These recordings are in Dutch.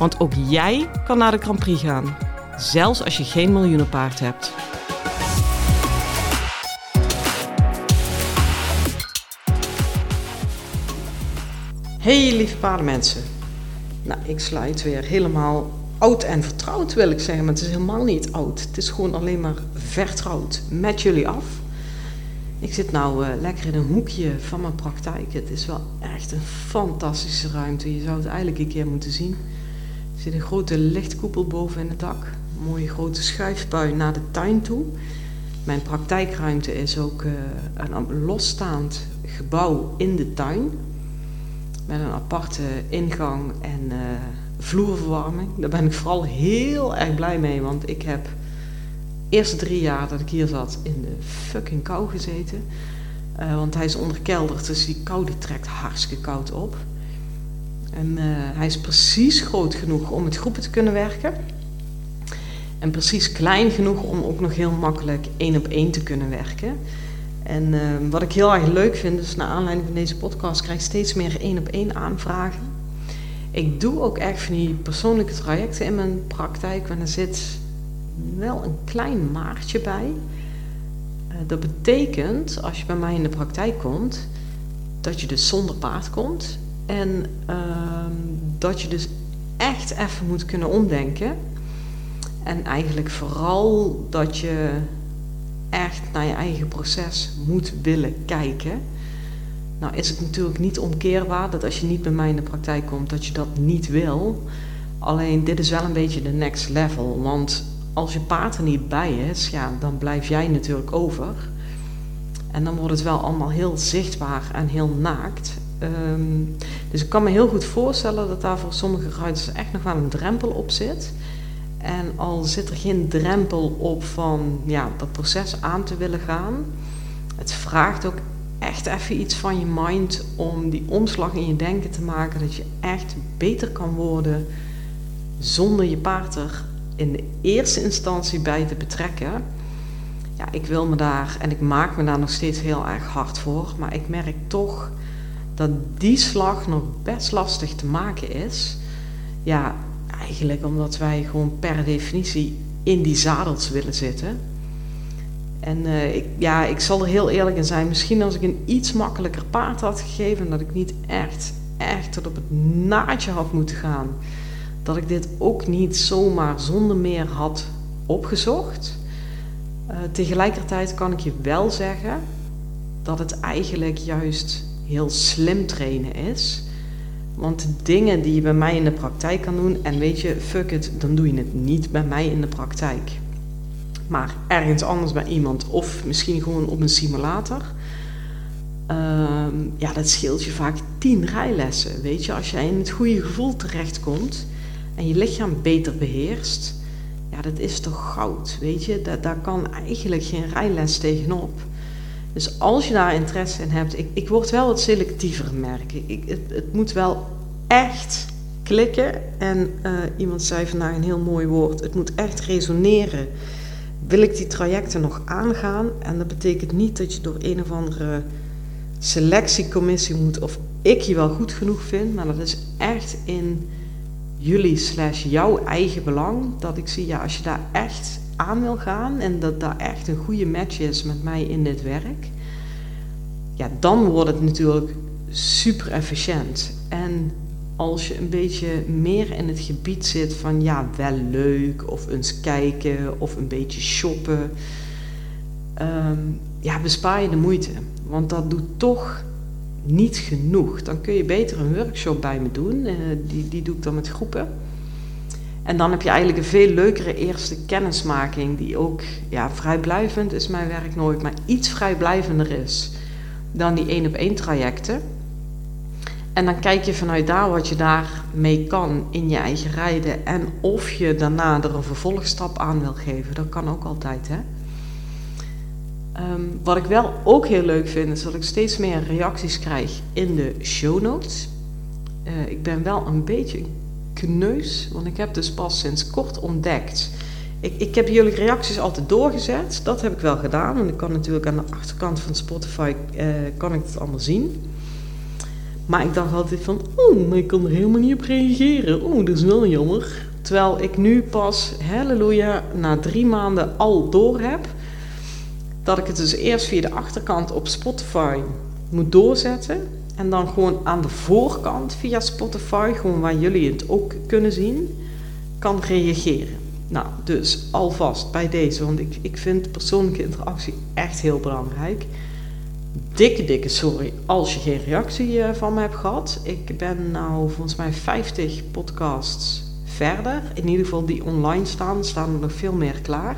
Want ook jij kan naar de Grand Prix gaan, zelfs als je geen miljoenenpaard hebt. Hey lieve paardenmensen. Nou, ik sluit weer helemaal oud en vertrouwd wil ik zeggen, maar het is helemaal niet oud. Het is gewoon alleen maar vertrouwd met jullie af. Ik zit nou uh, lekker in een hoekje van mijn praktijk. Het is wel echt een fantastische ruimte. Je zou het eigenlijk een keer moeten zien. Er zit een grote lichtkoepel boven in het dak. Mooie grote schuifbui naar de tuin toe. Mijn praktijkruimte is ook uh, een losstaand gebouw in de tuin. Met een aparte ingang en uh, vloerverwarming. Daar ben ik vooral heel erg blij mee, want ik heb eerste drie jaar dat ik hier zat in de fucking kou gezeten. Uh, want hij is onderkelderd, dus die kou die trekt hartstikke koud op. En uh, hij is precies groot genoeg om met groepen te kunnen werken. En precies klein genoeg om ook nog heel makkelijk één op één te kunnen werken. En uh, wat ik heel erg leuk vind, dus naar aanleiding van deze podcast krijg ik steeds meer één op één aanvragen. Ik doe ook echt van die persoonlijke trajecten in mijn praktijk, want er zit wel een klein maartje bij. Uh, dat betekent, als je bij mij in de praktijk komt, dat je dus zonder paard komt. En uh, dat je dus echt even moet kunnen omdenken. En eigenlijk vooral dat je echt naar je eigen proces moet willen kijken. Nou is het natuurlijk niet omkeerbaar dat als je niet bij mij in de praktijk komt, dat je dat niet wil. Alleen dit is wel een beetje de next level. Want als je paard er niet bij is, ja, dan blijf jij natuurlijk over. En dan wordt het wel allemaal heel zichtbaar en heel naakt. Um, dus ik kan me heel goed voorstellen dat daar voor sommige ruiters echt nog wel een drempel op zit. En al zit er geen drempel op van ja, dat proces aan te willen gaan, het vraagt ook echt even iets van je mind om die omslag in je denken te maken dat je echt beter kan worden zonder je paard er in de eerste instantie bij te betrekken. Ja, ik wil me daar en ik maak me daar nog steeds heel erg hard voor, maar ik merk toch dat die slag nog best lastig te maken is. Ja, eigenlijk omdat wij gewoon per definitie in die zadels willen zitten. En uh, ik, ja, ik zal er heel eerlijk in zijn. Misschien als ik een iets makkelijker paard had gegeven, dat ik niet echt, echt tot op het naadje had moeten gaan, dat ik dit ook niet zomaar zonder meer had opgezocht. Uh, tegelijkertijd kan ik je wel zeggen dat het eigenlijk juist heel slim trainen is. Want dingen die je bij mij in de praktijk kan doen, en weet je, fuck it, dan doe je het niet bij mij in de praktijk. Maar ergens anders bij iemand, of misschien gewoon op een simulator. Uh, ja, dat scheelt je vaak tien rijlessen. Weet je, als jij in het goede gevoel terechtkomt en je lichaam beter beheerst, ja, dat is toch goud. Weet je, daar kan eigenlijk geen rijles tegenop. Dus als je daar interesse in hebt, ik, ik word wel wat selectiever merken. Ik, het, moet wel echt klikken. En uh, iemand zei vandaag een heel mooi woord: het moet echt resoneren. Wil ik die trajecten nog aangaan? En dat betekent niet dat je door een of andere selectiecommissie moet, of ik je wel goed genoeg vind, maar dat is echt in jullie slash jouw eigen belang. Dat ik zie, ja, als je daar echt aan wil gaan en dat daar echt een goede match is met mij in dit werk, ja, dan wordt het natuurlijk super efficiënt. En als je een beetje meer in het gebied zit van ja, wel leuk of eens kijken of een beetje shoppen, um, ja, bespaar je de moeite. Want dat doet toch niet genoeg. Dan kun je beter een workshop bij me doen. Uh, die, die doe ik dan met groepen. En dan heb je eigenlijk een veel leukere eerste kennismaking, die ook ja, vrijblijvend is mijn werk nooit, maar iets vrijblijvender is dan die één op één trajecten. En dan kijk je vanuit daar wat je daarmee kan in je eigen rijden. En of je daarna er een vervolgstap aan wil geven. Dat kan ook altijd, hè. Ehm, wat ik wel ook heel leuk vind, is dat ik steeds meer reacties krijg in de show notes. Uh, ik ben wel een beetje kneus, want ik heb dus pas sinds kort ontdekt. Ik, ik heb jullie reacties altijd doorgezet, dat heb ik wel gedaan. En ik kan natuurlijk aan de achterkant van Spotify, uh, kan ik het allemaal zien. Maar ik dacht altijd van, oh, maar ik kan er helemaal niet op reageren. Oh, dat is wel jammer. Terwijl ik nu pas, halleluja, na drie maanden al door heb dat ik het dus eerst via de achterkant op Spotify moet doorzetten. En dan gewoon aan de voorkant via Spotify, gewoon waar jullie het ook kunnen zien, kan reageren. Nou, dus alvast bij deze, want ik, ik vind persoonlijke interactie echt heel belangrijk. Dikke, dikke sorry als je geen reactie eh, van me hebt gehad. Ik ben nou volgens mij 50 podcasts verder. In ieder geval die online staan, staan er nog veel meer klaar.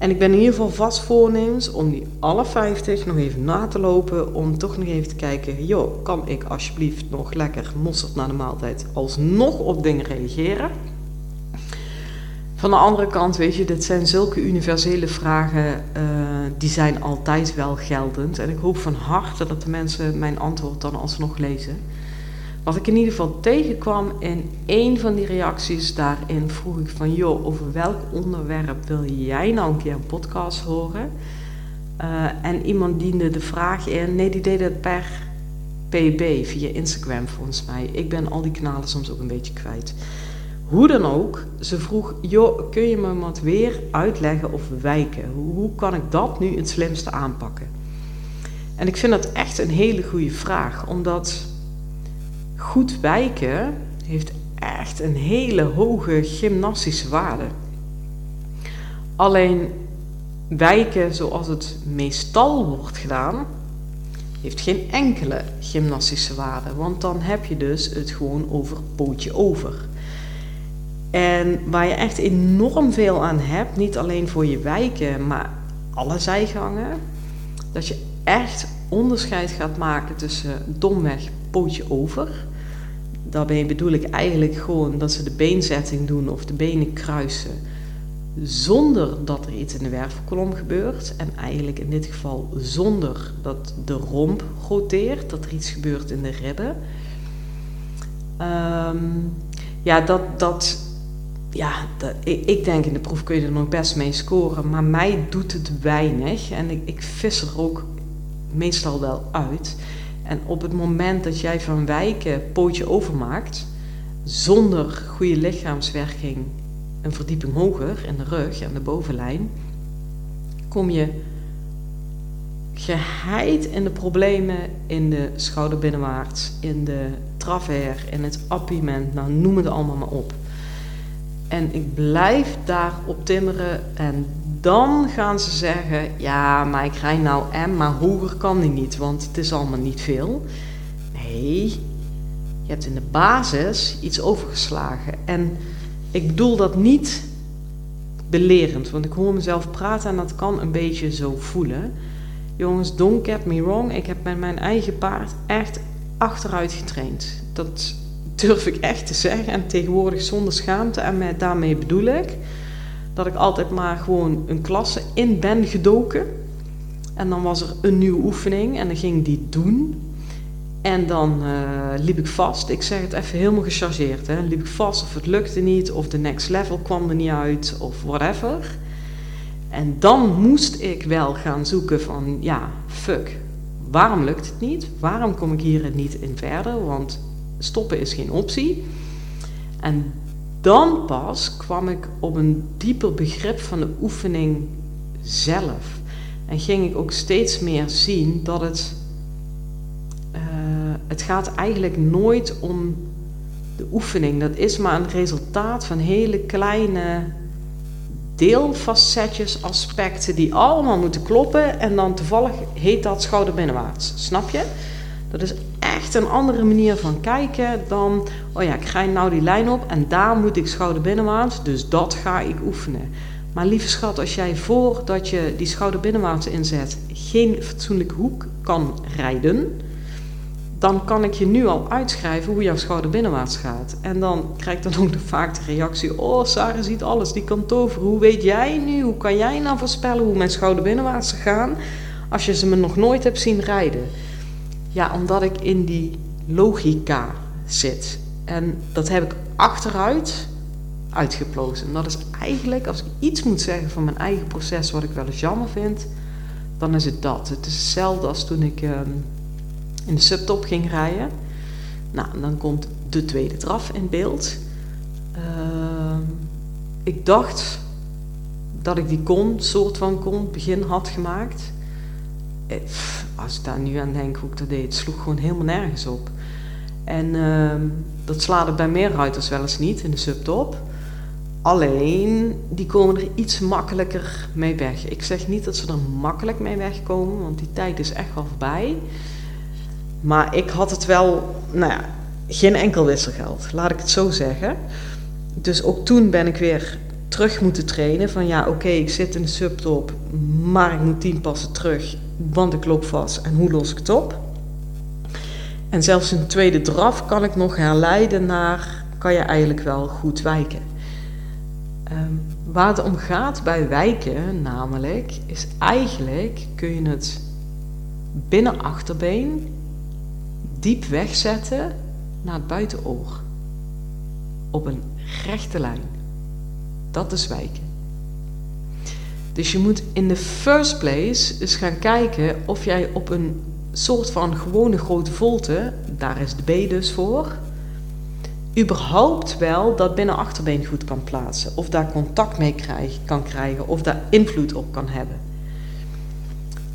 En ik ben in ieder geval vast voornemens om die alle 50 nog even na te lopen. Om toch nog even te kijken, joh, kan ik alsjeblieft nog lekker mosterd na de maaltijd alsnog op dingen reageren? Van de andere kant, weet je, dit zijn zulke universele vragen, uh, die zijn altijd wel geldend. En ik hoop van harte dat de mensen mijn antwoord dan alsnog lezen. Wat ik in ieder geval tegenkwam in een van die reacties daarin vroeg ik van joh, over welk onderwerp wil jij nou een keer een podcast horen? Uh, en iemand diende de vraag in, nee die deed het per PB via Instagram volgens mij. Ik ben al die kanalen soms ook een beetje kwijt. Hoe dan ook, ze vroeg, joh, kun je me wat weer uitleggen of wijken? Hoe, hoe kan ik dat nu het slimste aanpakken? En ik vind dat echt een hele goede vraag, omdat goed wijken heeft echt een hele hoge gymnastische waarde. Alleen wijken zoals het meestal wordt gedaan, heeft geen enkele gymnastische waarde. Want dan heb je dus het gewoon over pootje over. En waar je echt enorm veel aan hebt, niet alleen voor je wijken, maar alle zijgangen, dat je echt onderscheid gaat maken tussen domweg pootje over Daarbij bedoel ik eigenlijk gewoon dat ze de beenzetting doen of de benen kruisen zonder dat er iets in de wervelkolom gebeurt. En eigenlijk in dit geval zonder dat de romp roteert, dat er iets gebeurt in de ribben. Um, ja, dat, dat, ja ik, ik, denk in de proef kun je er nog best mee scoren, maar mij doet het weinig. En ik, ik vis er ook meestal wel uit. En op het moment dat jij van wijken pootje overmaakt, zonder goede lichaamswerking een verdieping hoger in de rug en de bovenlijn, kom je geheid in de problemen in de schouderbinnenwaarts, in de travers, in het appiment, nou noem het allemaal maar op. En ik blijf daarop timmeren en dan gaan ze zeggen: ja, maar ik rij nou M, maar hoger kan die niet, want het is allemaal niet veel. Nee, je hebt in de basis iets overgeslagen. En ik bedoel dat niet belerend, want ik hoor mezelf praten en dat kan een beetje zo voelen. Jongens, don't get me wrong, ik heb met mijn eigen paard echt achteruit getraind. Dat durf ik echt te zeggen en tegenwoordig zonder schaamte. En met, daarmee bedoel ik dat ik altijd maar gewoon een klasse in ben gedoken. En dan was er een nieuwe oefening en dan ging die doen. En dan uh, liep ik vast. Ik zeg het even helemaal gechargeerd. Hè. Liep ik vast of het lukte niet, of de next level kwam er niet uit, of whatever. En dan moest ik wel gaan zoeken van, ja, fuck, waarom lukt het niet? Waarom kom ik hier niet in verder? Want stoppen is geen optie. En dan pas kwam ik op een dieper begrip van de oefening zelf. En ging ik ook steeds meer zien dat het. Uh, het gaat eigenlijk nooit om de oefening. Dat is maar een resultaat van hele kleine deelfacetjes, aspecten die allemaal moeten kloppen. En dan toevallig heet dat schouderbinnenwaarts. Snap je? Dat is echt een andere manier van kijken dan, oh ja, ik ga nou die lijn op en daar moet ik schouder binnenwaarts, dus dat ga ik oefenen. Maar lieve schat, als jij voordat je die schouder binnenwaarts inzet geen fatsoenlijke hoek kan rijden, dan kan ik je nu al uitschrijven hoe jouw schouder binnenwaarts gaat. En dan krijg ik dan ook vaak de reactie: Oh, Sarah ziet alles, die kan toveren. Hoe weet jij nu? Hoe kan jij nou voorspellen hoe mijn schouder binnenwaarts gaan als je ze me nog nooit hebt zien rijden? Ja, omdat ik in die logica zit. En dat heb ik achteruit uitgeplozen. En dat is eigenlijk, als ik iets moet zeggen van mijn eigen proces, wat ik wel eens jammer vind, dan is het dat. Het is hetzelfde als toen ik ehm, in de subtop ging rijden. Nou, dan komt de tweede draf in beeld. Ehm, ik dacht dat ik die kon, soort van kon, begin had gemaakt. Eh, als ik daar nu aan denk hoe ik dat deed, het sloeg gewoon helemaal nergens op. En uh, dat slaat bij meer ruiters wel eens niet in de subtop. Alleen, die komen er iets makkelijker mee weg. Ik zeg niet dat ze er makkelijk mee wegkomen, want die tijd is echt wel voorbij. Maar ik had het wel, nou ja, geen enkel wisselgeld, laat ik het zo zeggen. Dus ook toen ben ik weer terug moeten trainen. Van ja, oké, ik zit in de subtop, maar ik moet tien passen terug, want ik loop vast. En hoe los ik het op? En zelfs een tweede draf kan ik nog herleiden naar, kan je eigenlijk wel goed wijken. Ehm, waar het om gaat bij wijken, namelijk, is eigenlijk kun je het binnenachterbeen diep wegzetten naar het buitenoor. Op een rechte lijn. Dat is wijken. Dus je moet in de first place eens gaan kijken of jij op een soort van gewone grote volte, daar is de B dus voor, überhaupt wel dat binnenachterbeen goed kan plaatsen. Of daar contact mee kan krijgen, of daar invloed op kan hebben.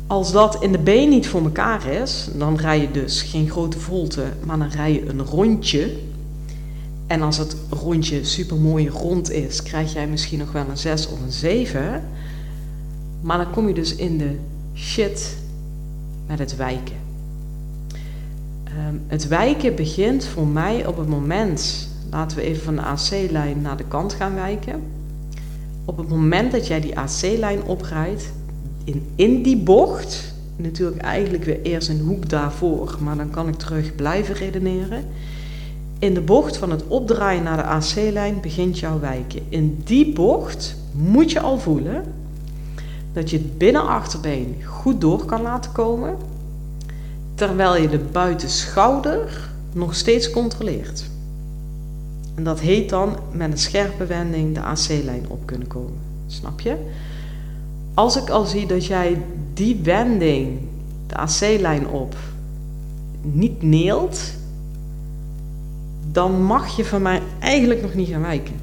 Als dat in de B niet voor elkaar is, dan rij je dus geen grote volte, maar dan rij je een rondje. En als het rondje super mooi rond is, krijg jij misschien nog wel een 6 of een 7. Maar dan kom je dus in de shit met het wijken. Ehm, het wijken begint voor mij op het moment, laten we even van de AC-lijn naar de kant gaan wijken. Op het moment dat jij die AC-lijn oprijdt, in, in die bocht, natuurlijk eigenlijk weer eerst een hoek daarvoor, maar dan kan ik terug blijven redeneren. In de bocht van het opdraaien naar de AC-lijn begint jouw wijken. In die bocht moet je al voelen dat je het binnenachterbeen goed door kan laten komen, terwijl je de buitenschouder nog steeds controleert. En dat heet dan met een scherpe wending de AC-lijn op kunnen komen. Snap je? Als ik al zie dat jij die wending, de AC-lijn op, niet neelt, dan mag je van mij eigenlijk nog niet gaan wijken.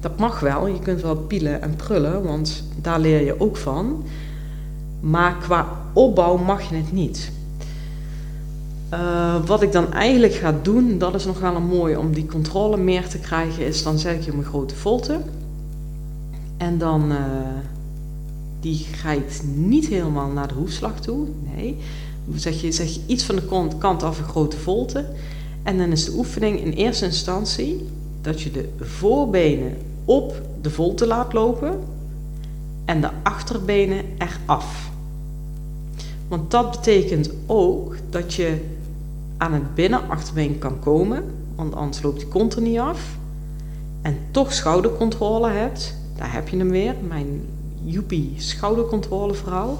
Dat mag wel, je kunt wel pielen en prullen, want daar leer je ook van. Maar qua opbouw mag je het niet. Uh, wat ik dan eigenlijk ga doen, dat is nog wel een mooi om die controle meer te krijgen, is dan zet je mijn grote volte. En dan, uh, die rijdt niet helemaal naar de hoefslag toe. Nee, zeg je, zeg je iets van de kant af een grote volte. En dan is de oefening in eerste instantie dat je de voorbenen op de volte laat lopen en de achterbenen eraf. Want dat betekent ook dat je aan het binnenachterbeen kan komen, want anders loopt die kont er niet af. En toch schoudercontrole hebt, daar heb je hem weer, mijn joepie schoudercontrolevrouw.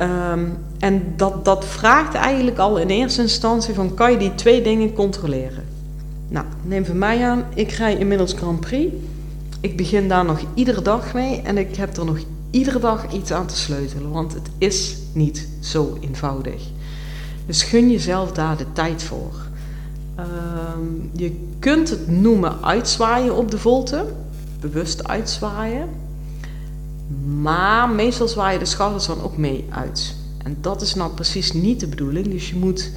Um, en dat, dat vraagt eigenlijk al in eerste instantie van kan je die twee dingen controleren? Nou, neem van mij aan, ik rij inmiddels Grand Prix. Ik begin daar nog iedere dag mee en ik heb er nog iedere dag iets aan te sleutelen, want het is niet zo eenvoudig. Dus gun jezelf daar de tijd voor. Um, je kunt het noemen uitzwaaien op de volte, bewust uitzwaaien. Maar meestal zwaaien de schouders dan ook mee uit. En dat is nou precies niet de bedoeling. Dus je moet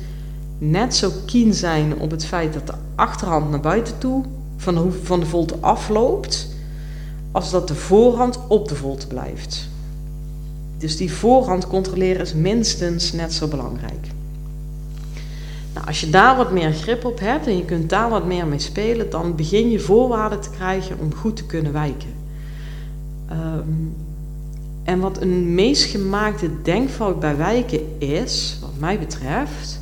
net zo keen zijn op het feit dat de achterhand naar buiten toe van de, van de volte afloopt, als dat de voorhand op de volte blijft. Dus die voorhand controleren is minstens net zo belangrijk. Nou, als je daar wat meer grip op hebt en je kunt daar wat meer mee spelen, dan begin je voorwaarden te krijgen om goed te kunnen wijken. Um, en wat een meest gemaakte denkfout bij wijken is, wat mij betreft,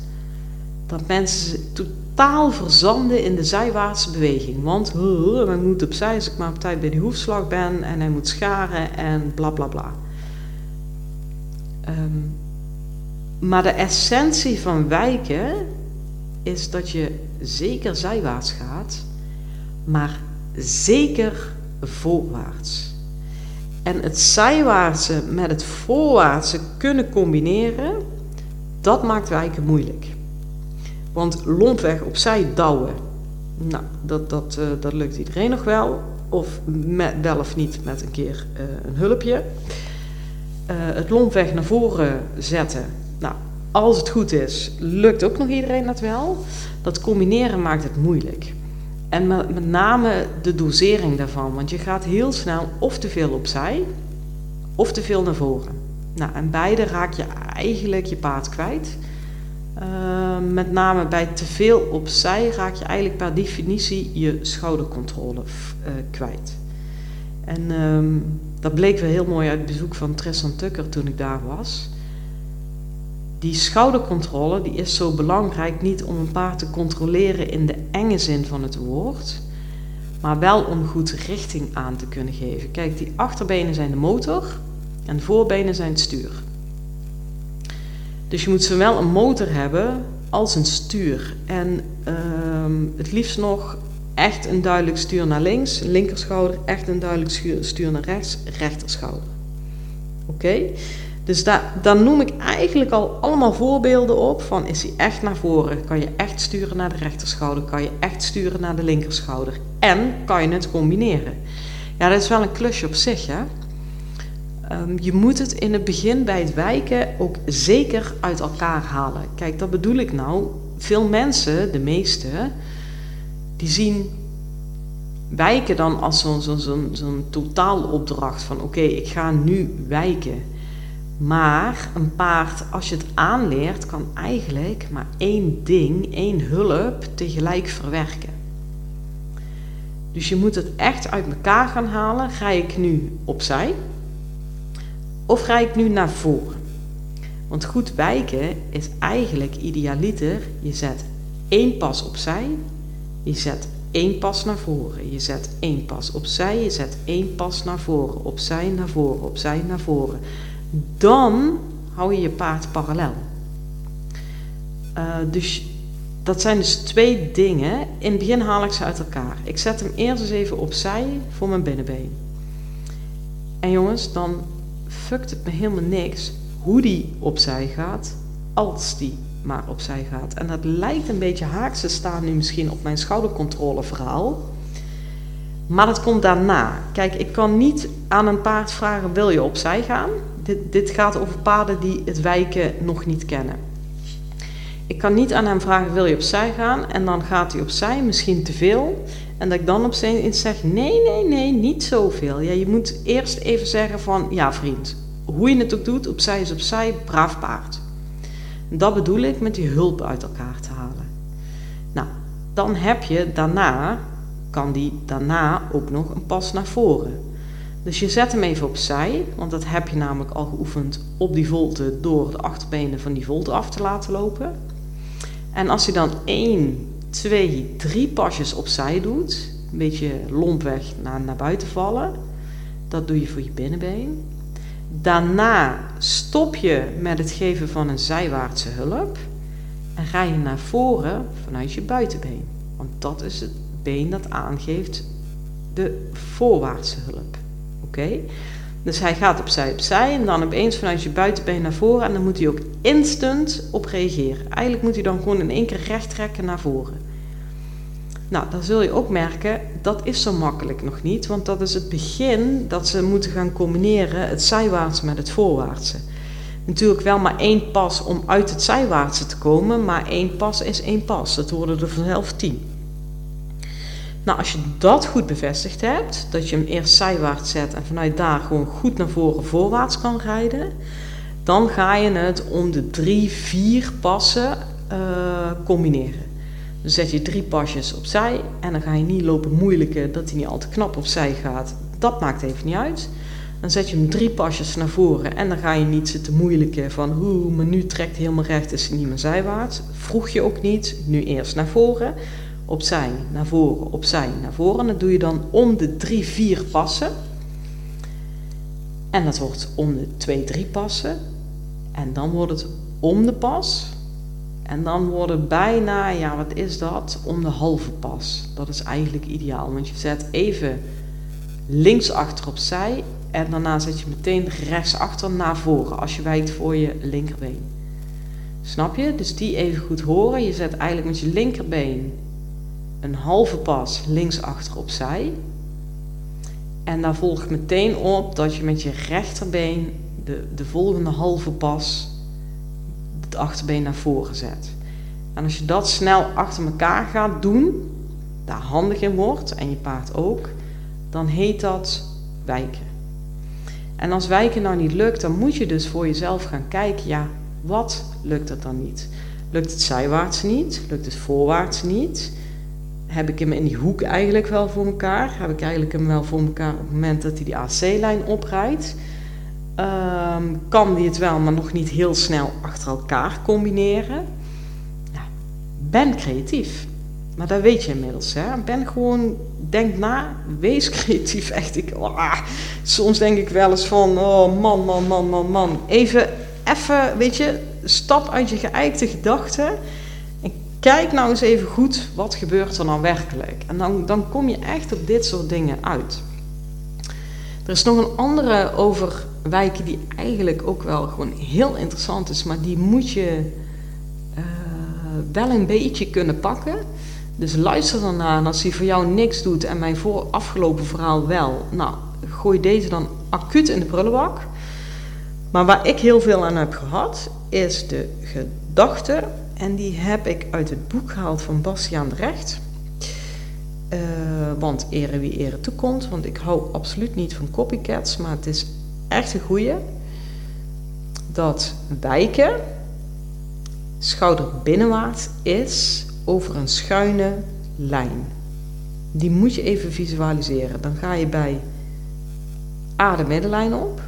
dat mensen totaal verzanden in de zijwaartse beweging. Want uh, hij moet opzij als ik maar op tijd bij die hoefslag ben en hij moet scharen en bla bla bla. Ehm, maar de essentie van wijken is dat je zeker zijwaarts gaat, maar zeker voorwaarts. En het zijwaartse met het voorwaartse kunnen combineren, dat maakt wijken moeilijk. Want lompweg opzij douwen, nou, dat, dat, uh, dat lukt iedereen nog wel. Of met, wel of niet met een keer uh, een hulpje. Uh, het lompweg naar voren zetten, nou, als het goed is, lukt ook nog iedereen dat wel. Dat combineren maakt het moeilijk. En met, name de dosering daarvan, want je gaat heel snel of te veel opzij of te veel naar voren. Nou, en beide raak je eigenlijk je paard kwijt. Uh, met name bij te veel opzij raak je eigenlijk per definitie je schoudercontrole uh, kwijt. En um, dat bleek weer heel mooi uit bezoek van Tristan Tucker toen ik daar was. Die schoudercontrole die is zo belangrijk niet om een paard te controleren in de enge zin van het woord, maar wel om goed richting aan te kunnen geven. Kijk, die achterbenen zijn de motor en de voorbenen zijn het stuur. Dus je moet zowel een motor hebben als een stuur. En uh, het liefst nog echt een duidelijk stuur naar links, linkerschouder, echt een duidelijk stuur naar rechts, rechterschouder. Oké? Dus daar, daar noem ik eigenlijk al allemaal voorbeelden op van is hij echt naar voren, kan je echt sturen naar de rechterschouder, kan je echt sturen naar de linkerschouder en kan je het combineren. Ja, dat is wel een klusje op zich, hè? Um, je moet het in het begin bij het wijken ook zeker uit elkaar halen. Kijk, dat bedoel ik nou. Veel mensen, de meeste, die zien wijken dan als zo'n zo, zo, zo totaalopdracht van oké, ik ga nu wijken. Maar een paard, als je het aanleert, kan eigenlijk maar één ding, één hulp tegelijk verwerken. Dus je moet het echt uit elkaar gaan halen. Ga ik nu opzij? Of ga ik nu naar voren? Want goed wijken is eigenlijk idealiter. Je zet één pas opzij, je zet één pas naar voren, je zet één pas opzij, je zet één pas naar voren, opzij, naar voren, opzij, naar voren. Dan hou je je paard parallel. Uh, dus dat zijn dus twee dingen. In het begin haal ik ze uit elkaar. Ik zet hem eerst eens even opzij voor mijn binnenbeen. En jongens, dan fukt het me helemaal niks hoe die opzij gaat, als die maar opzij gaat. En dat lijkt een beetje haakse staan nu misschien op mijn schoudercontrole verhaal. Maar dat komt daarna. Kijk, ik kan niet aan een paard vragen: wil je opzij gaan? Dit, dit gaat over paarden die het wijken nog niet kennen. Ik kan niet aan hem vragen: wil je opzij gaan? En dan gaat hij opzij, misschien te veel. En dat ik dan op zijn zeg: nee, nee, nee, niet zoveel. Ja, je moet eerst even zeggen: van ja, vriend, hoe je het ook doet, opzij is opzij, braaf paard. Dat bedoel ik met die hulp uit elkaar te halen. Nou, dan heb je daarna, kan die daarna ook nog een pas naar voren. Dus je zet hem even opzij, want dat heb je namelijk al geoefend op die volte door de achterbenen van die volte af te laten lopen. En als je dan 1, 2, 3 pasjes opzij doet, een beetje lompweg naar, naar buiten vallen, dat doe je voor je binnenbeen. Daarna stop je met het geven van een zijwaartse hulp en ga je naar voren vanuit je buitenbeen. Want dat is het been dat aangeeft de voorwaartse hulp. Dus hij gaat opzij opzij en dan opeens vanuit je buitenbeen naar voren en dan moet hij ook instant op reageren. Eigenlijk moet hij dan gewoon in één keer recht trekken naar voren. Nou, dan zul je ook merken, dat is zo makkelijk nog niet, want dat is het begin dat ze moeten gaan combineren, het zijwaartse met het voorwaartse. Natuurlijk wel maar één pas om uit het zijwaartse te komen, maar één pas is één pas. Het worden er vanzelf tien. Nou, als je dat goed bevestigd hebt, dat je hem eerst zijwaarts zet en vanuit daar gewoon goed naar voren voorwaarts kan rijden, dan ga je het om de drie, vier passen uh, combineren. Dan zet je drie pasjes opzij en dan ga je niet lopen moeilijken dat hij niet al te knap opzij gaat. Dat maakt even niet uit. Dan zet je hem drie pasjes naar voren en dan ga je niet zitten moeilijken van hoe, maar nu trekt helemaal recht, is hij niet meer zijwaarts. Vroeg je ook niet, nu eerst naar voren, opzij, naar voren, opzij, naar voren. Dat doe je dan om de drie, vier passen. En dat wordt om de twee, drie passen. En dan wordt het om de pas. En dan wordt het bijna, ja wat is dat, om de halve pas. Dat is eigenlijk ideaal, want je zet even links achter opzij en daarna zet je meteen rechts achter naar voren als je wijkt voor je linkerbeen. Snap je? Dus die even goed horen. Je zet eigenlijk met je linkerbeen een halve pas links achter opzij. En daar volgt meteen op dat je met je rechterbeen de, de volgende halve pas het achterbeen naar voren zet. En als je dat snel achter elkaar gaat doen, daar handig in wordt en je paard ook, dan heet dat wijken. En als wijken nou niet lukt, dan moet je dus voor jezelf gaan kijken, ja, wat lukt het dan niet? Lukt het zijwaarts niet? Lukt het voorwaarts niet? Heb ik hem in die hoek eigenlijk wel voor elkaar? Heb ik eigenlijk hem wel voor elkaar op het moment dat hij die AC-lijn oprijdt? Ehm, kan die het wel, maar nog niet heel snel achter elkaar combineren? Ben creatief. Maar dat weet je inmiddels. Hè? Ben gewoon, denk na, wees creatief. Echt, ik, oh, soms denk ik wel eens van, oh man, man, man, man, man. Even, even, weet je, stap uit je geëikte gedachten. Kijk nou eens even goed, wat gebeurt er nou werkelijk? En dan, dan kom je echt op dit soort dingen uit. Er is nog een andere over wijken die eigenlijk ook wel gewoon heel interessant is, maar die moet je uh, wel een beetje kunnen pakken. Dus luister daarna en als hij voor jou niks doet en mijn voor afgelopen verhaal wel, nou, gooi deze dan acuut in de prullenbak. Maar waar ik heel veel aan heb gehad, is de gedachte, en die heb ik uit het boek gehaald van Bastiaan de Recht. Uh, want ere wie ere toekomt, want ik hou absoluut niet van copycats, maar het is echt een goeie. Dat wijken schouder binnenwaarts is over een schuine lijn. Die moet je even visualiseren. Dan ga je bij A de middenlijn op.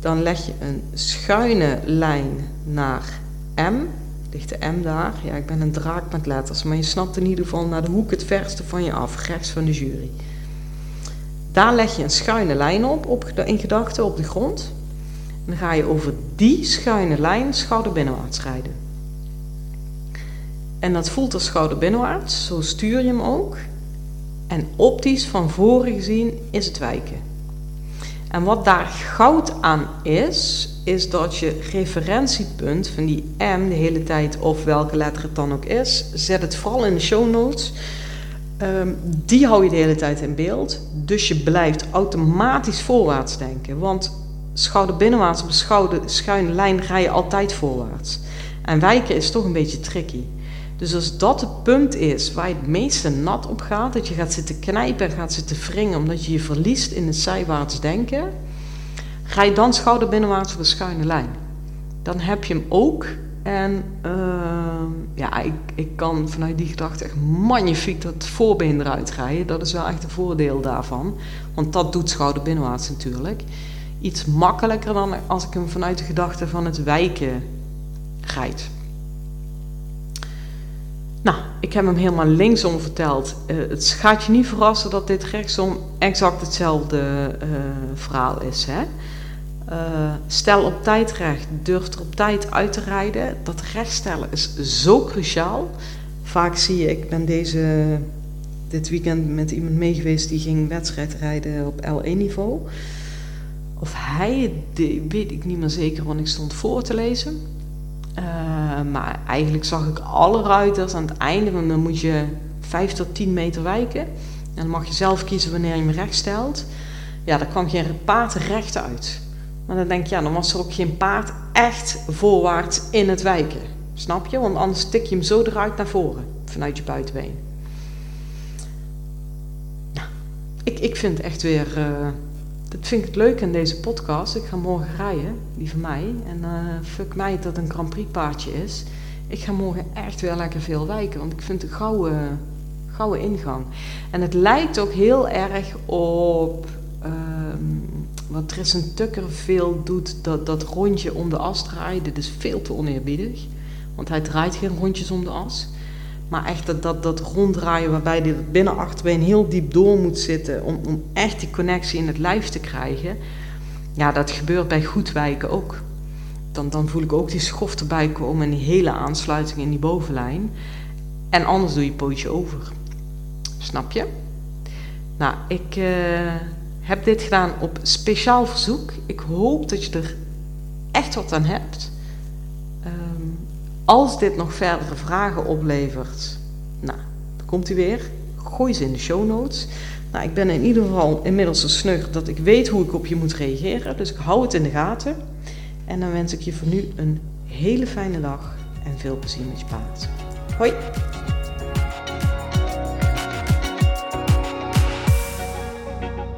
Dan leg je een schuine lijn naar M. Ligt de M daar? Ja, ik ben een draak met letters. Maar je snapt in ieder geval naar de hoek het verste van je af. Rechts van de jury. Daar leg je een schuine lijn op, op in gedachten op de grond. En dan ga je over die schuine lijn schouder binnenwaarts rijden. En dat voelt als schouder binnenwaarts, zo stuur je hem ook. En optisch van voren gezien is het wijken. En wat daar goud aan is, is dat je referentiepunt van die M de hele tijd, of welke letter het dan ook is, zet het vooral in de show notes. Ehm, die hou je de hele tijd in beeld. Dus je blijft automatisch voorwaarts denken. Want schouder binnenwaarts op schouder, schuine lijn ga je altijd voorwaarts. En wijken is toch een beetje tricky. Dus als dat het punt is waar je het meeste nat op gaat, dat je gaat zitten knijpen en gaat zitten wringen omdat je je verliest in het zijwaarts denken, ga je dan schouder binnenwaarts op een schuine lijn. Dan heb je hem ook. En uh, ja, ik, ik kan vanuit die gedachte echt magnifiek dat voorbeen eruit rijden. Dat is wel echt een voordeel daarvan. Want dat doet schouder binnenwaarts natuurlijk. Iets makkelijker dan als ik hem vanuit de gedachte van het wijken rijd. Nou, ik heb hem helemaal linksom verteld. Uh, het gaat je niet verrassen dat dit rechtsom exact hetzelfde uh, verhaal is. Hè? Uh, stel op tijd recht, durf er op tijd uit te rijden. Dat rechtstellen is zo cruciaal. Vaak zie je, ik ben deze, dit weekend met iemand mee geweest die ging wedstrijd rijden op L1-niveau. Of hij, weet ik niet meer zeker, want ik stond voor te lezen. Uh, maar eigenlijk zag ik alle ruiters aan het einde, want dan moet je 5 tot 10 meter wijken. En dan mag je zelf kiezen wanneer je hem recht stelt. Ja, daar kwam geen paard recht uit. Maar dan denk je, ja, dan was er ook geen paard echt voorwaarts in het wijken. Snap je? Want anders tik je hem zo eruit naar voren, vanuit je buitenbeen. Nou, ik, ik vind echt weer... Uh, dat vind ik het leuk in deze podcast. Ik ga morgen rijden, die van mij. En uh, fuck mij dat een Grand Prix paardje is. Ik ga morgen echt weer lekker veel wijken. Want ik vind het gouden, gouden ingang. En het lijkt ook heel erg op... Uh, wat Tristan Tucker veel doet, dat, dat rondje om de as draaien, dit is veel te oneerbiedig. Want hij draait geen rondjes om de as. Maar echt dat, dat, ronddraaien waarbij hij binnen achterbeen heel diep door moet zitten om, om echt die connectie in het lijf te krijgen. Ja, dat gebeurt bij goed wijken ook. Dan, dan voel ik ook die schoft erbij komen en die hele aansluiting in die bovenlijn. En anders doe je pootje over. Snap je? Nou, ik uh, heb dit gedaan op speciaal verzoek. Ik hoop dat je er echt wat aan hebt. Um, als dit nog verdere vragen oplevert, nou, dan komt hij weer. Gooi ze in de show notes. Nou, ik ben in ieder geval inmiddels zo snug dat ik weet hoe ik op je moet reageren. Dus ik hou het in de gaten. En dan wens ik je voor nu een hele fijne dag en veel plezier met je paard. Hoi!